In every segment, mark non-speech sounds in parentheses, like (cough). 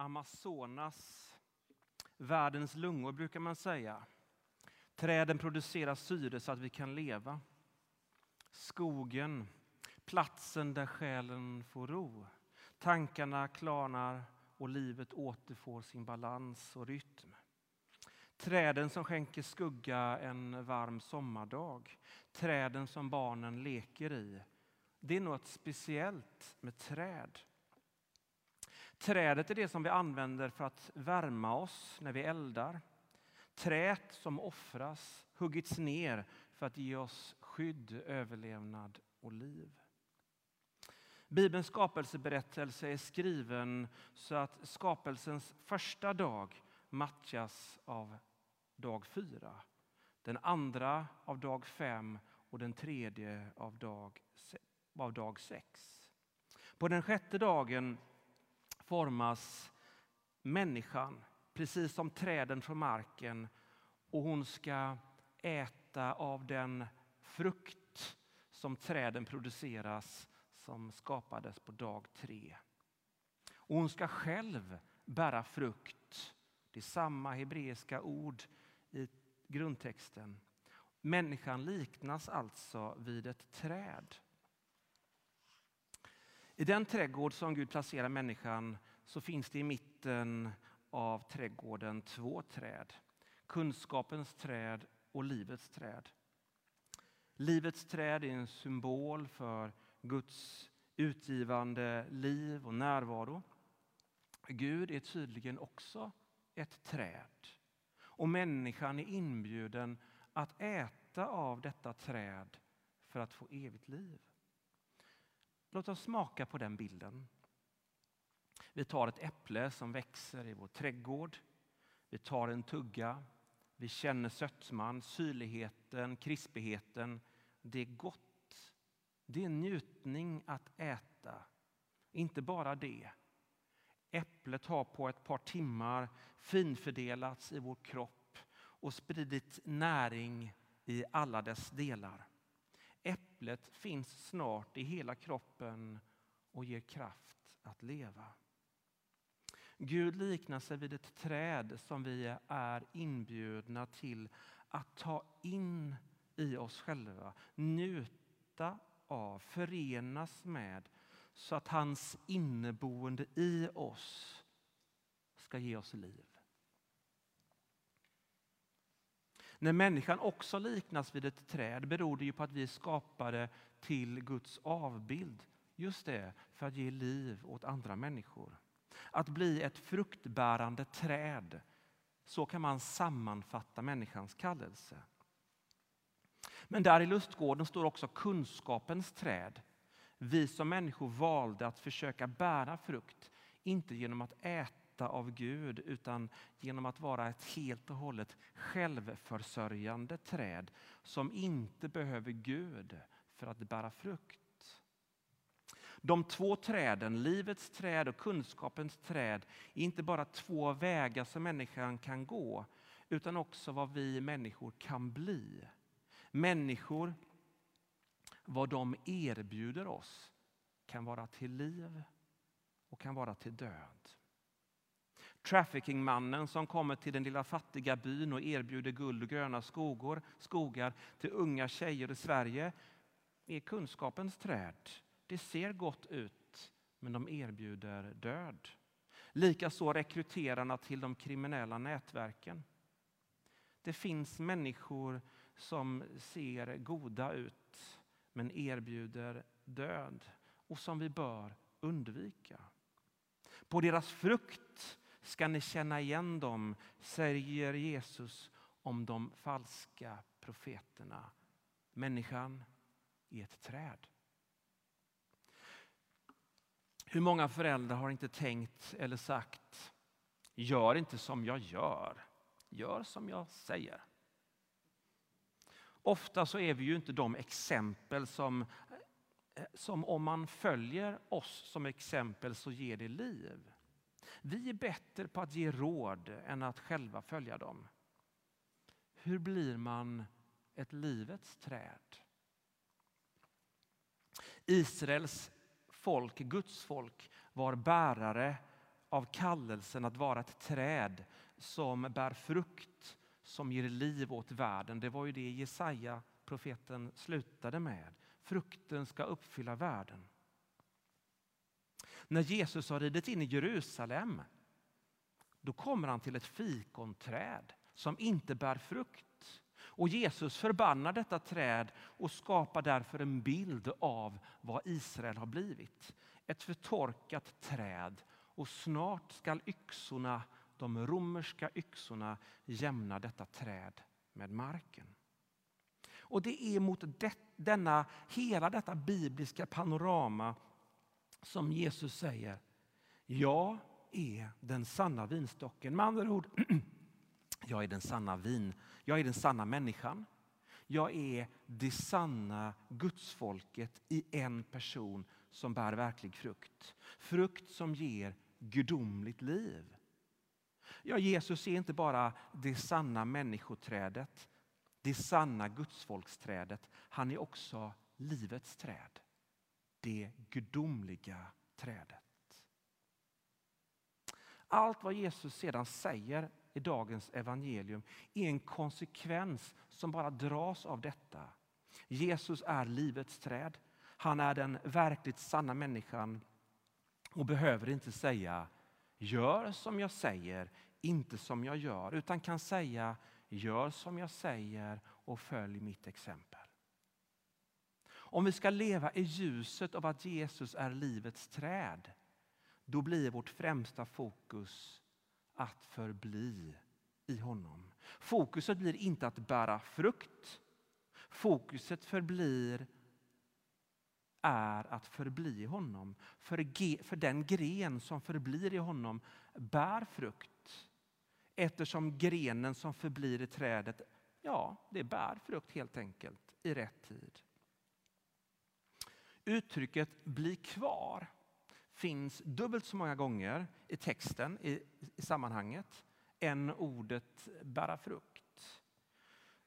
Amazonas, världens lungor brukar man säga. Träden producerar syre så att vi kan leva. Skogen, platsen där själen får ro. Tankarna klarnar och livet återfår sin balans och rytm. Träden som skänker skugga en varm sommardag. Träden som barnen leker i. Det är något speciellt med träd. Trädet är det som vi använder för att värma oss när vi eldar. Trät som offras, huggits ner för att ge oss skydd, överlevnad och liv. Bibelns skapelseberättelse är skriven så att skapelsens första dag matchas av dag fyra. Den andra av dag fem och den tredje av dag, av dag sex. På den sjätte dagen formas människan, precis som träden från marken och hon ska äta av den frukt som träden produceras som skapades på dag tre. Och hon ska själv bära frukt. Det är samma hebreiska ord i grundtexten. Människan liknas alltså vid ett träd. I den trädgård som Gud placerar människan så finns det i mitten av trädgården två träd. Kunskapens träd och livets träd. Livets träd är en symbol för Guds utgivande liv och närvaro. Gud är tydligen också ett träd. Och människan är inbjuden att äta av detta träd för att få evigt liv. Låt oss smaka på den bilden. Vi tar ett äpple som växer i vår trädgård. Vi tar en tugga. Vi känner sötman, syrligheten, krispigheten. Det är gott. Det är njutning att äta. Inte bara det. Äpplet har på ett par timmar finfördelats i vår kropp och spridit näring i alla dess delar. Äpplet finns snart i hela kroppen och ger kraft att leva. Gud liknar sig vid ett träd som vi är inbjudna till att ta in i oss själva, njuta av, förenas med så att hans inneboende i oss ska ge oss liv. När människan också liknas vid ett träd beror det ju på att vi är skapade till Guds avbild. Just det, för att ge liv åt andra människor. Att bli ett fruktbärande träd. Så kan man sammanfatta människans kallelse. Men där i lustgården står också kunskapens träd. Vi som människor valde att försöka bära frukt, inte genom att äta av Gud utan genom att vara ett helt och hållet självförsörjande träd som inte behöver Gud för att bära frukt. De två träden, livets träd och kunskapens träd, är inte bara två vägar som människan kan gå, utan också vad vi människor kan bli. Människor, vad de erbjuder oss, kan vara till liv och kan vara till död. Traffickingmannen som kommer till den lilla fattiga byn och erbjuder guld och gröna skogor, skogar till unga tjejer i Sverige är kunskapens träd det ser gott ut, men de erbjuder död. Likaså rekryterarna till de kriminella nätverken. Det finns människor som ser goda ut, men erbjuder död och som vi bör undvika. På deras frukt ska ni känna igen dem, säger Jesus om de falska profeterna. Människan i ett träd. Hur många föräldrar har inte tänkt eller sagt gör inte som jag gör, gör som jag säger. Ofta så är vi ju inte de exempel som, eh, som om man följer oss som exempel så ger det liv. Vi är bättre på att ge råd än att själva följa dem. Hur blir man ett livets träd? Israels folk, Guds folk, var bärare av kallelsen att vara ett träd som bär frukt, som ger liv åt världen. Det var ju det Jesaja, profeten, slutade med. Frukten ska uppfylla världen. När Jesus har ridit in i Jerusalem då kommer han till ett fikonträd som inte bär frukt. Och Jesus förbannar detta träd och skapar därför en bild av vad Israel har blivit. Ett förtorkat träd och snart skall yxorna, de romerska yxorna jämna detta träd med marken. Och det är mot det, denna, hela detta bibliska panorama som Jesus säger, jag är den sanna vinstocken. Med andra ord, (clears throat) jag är den sanna vin, jag är den sanna människan. Jag är det sanna gudsfolket i en person som bär verklig frukt. Frukt som ger gudomligt liv. Ja, Jesus är inte bara det sanna människoträdet, det sanna gudsfolksträdet. Han är också livets träd. Det gudomliga trädet. Allt vad Jesus sedan säger i dagens evangelium är en konsekvens som bara dras av detta. Jesus är livets träd. Han är den verkligt sanna människan och behöver inte säga gör som jag säger, inte som jag gör, utan kan säga gör som jag säger och följ mitt exempel. Om vi ska leva i ljuset av att Jesus är livets träd, då blir vårt främsta fokus att förbli i honom. Fokuset blir inte att bära frukt. Fokuset förblir är att förbli i honom. För, för den gren som förblir i honom bär frukt. Eftersom grenen som förblir i trädet, ja, det bär frukt helt enkelt i rätt tid. Uttrycket bli kvar finns dubbelt så många gånger i texten i, i sammanhanget än ordet bära frukt.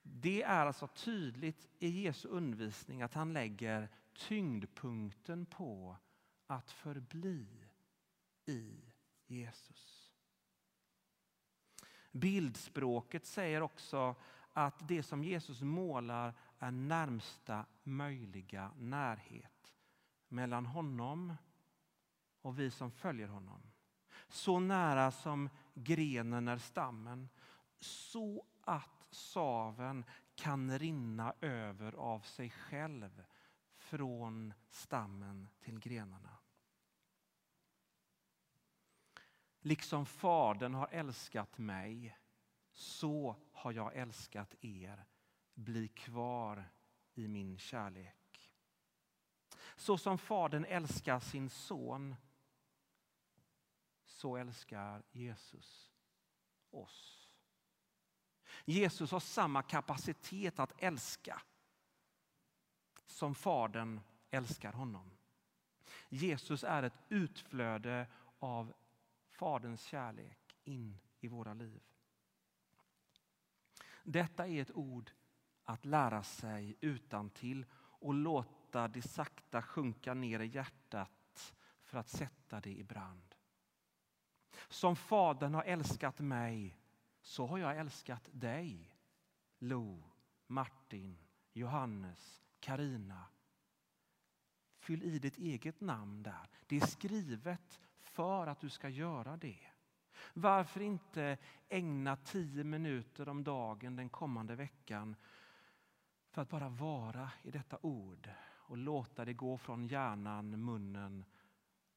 Det är alltså tydligt i Jesu undervisning att han lägger tyngdpunkten på att förbli i Jesus. Bildspråket säger också att det som Jesus målar är närmsta möjliga närhet mellan honom och vi som följer honom. Så nära som grenen är stammen, så att saven kan rinna över av sig själv från stammen till grenarna. Liksom Fadern har älskat mig, så har jag älskat er. Bli kvar i min kärlek. Så som Fadern älskar sin son, så älskar Jesus oss. Jesus har samma kapacitet att älska som Fadern älskar honom. Jesus är ett utflöde av Faderns kärlek in i våra liv. Detta är ett ord att lära sig utan till och låta Låta det sakta sjunka ner i hjärtat för att sätta det i brand. Som Fadern har älskat mig, så har jag älskat dig. Lo, Martin, Johannes, Karina. Fyll i ditt eget namn där. Det är skrivet för att du ska göra det. Varför inte ägna tio minuter om dagen den kommande veckan för att bara vara i detta ord och låta det gå från hjärnan, munnen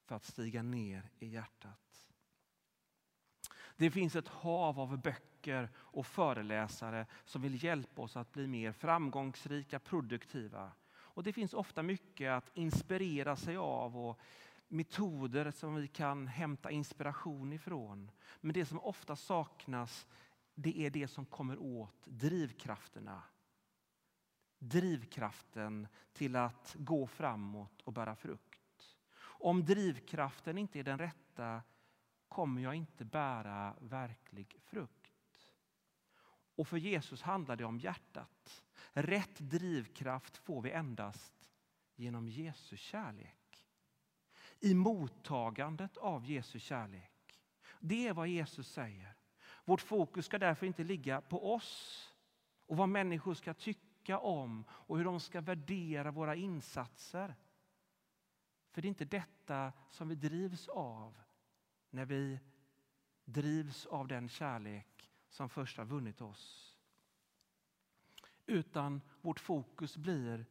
för att stiga ner i hjärtat. Det finns ett hav av böcker och föreläsare som vill hjälpa oss att bli mer framgångsrika, produktiva. Och Det finns ofta mycket att inspirera sig av och metoder som vi kan hämta inspiration ifrån. Men det som ofta saknas det är det som kommer åt drivkrafterna. Drivkraften till att gå framåt och bära frukt. Om drivkraften inte är den rätta kommer jag inte bära verklig frukt. Och för Jesus handlar det om hjärtat. Rätt drivkraft får vi endast genom Jesu kärlek. I mottagandet av Jesu kärlek Det är vad Jesus säger. Vårt fokus ska därför inte ligga på oss och vad människor ska tycka om och hur de ska värdera våra insatser. För det är inte detta som vi drivs av när vi drivs av den kärlek som först har vunnit oss. Utan vårt fokus blir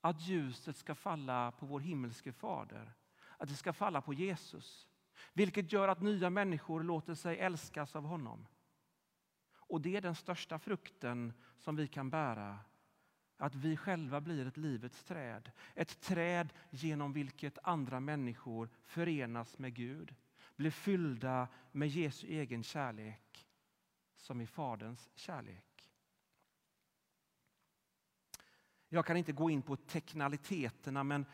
att ljuset ska falla på vår himmelske fader. Att det ska falla på Jesus. Vilket gör att nya människor låter sig älskas av honom. Och det är den största frukten som vi kan bära. Att vi själva blir ett livets träd. Ett träd genom vilket andra människor förenas med Gud. Blir fyllda med Jesu egen kärlek som i Faderns kärlek. Jag kan inte gå in på teknikaliteterna men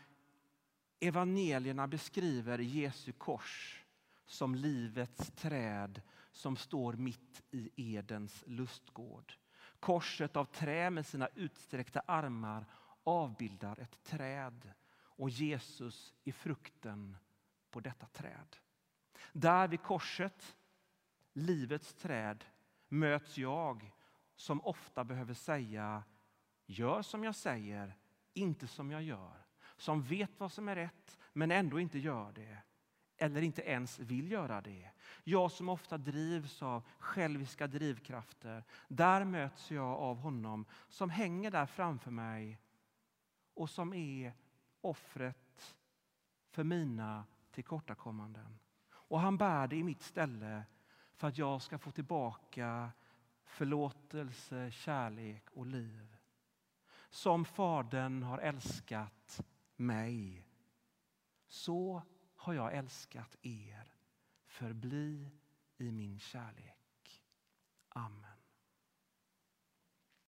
evangelierna beskriver Jesu kors som livets träd som står mitt i Edens lustgård. Korset av trä med sina utsträckta armar avbildar ett träd och Jesus är frukten på detta träd. Där vid korset, livets träd, möts jag som ofta behöver säga gör som jag säger, inte som jag gör. Som vet vad som är rätt men ändå inte gör det eller inte ens vill göra det. Jag som ofta drivs av själviska drivkrafter. Där möts jag av honom som hänger där framför mig och som är offret för mina tillkortakommanden. Och han bär det i mitt ställe för att jag ska få tillbaka förlåtelse, kärlek och liv. Som Fadern har älskat mig, så har jag älskat er. Förbli i min kärlek. Amen.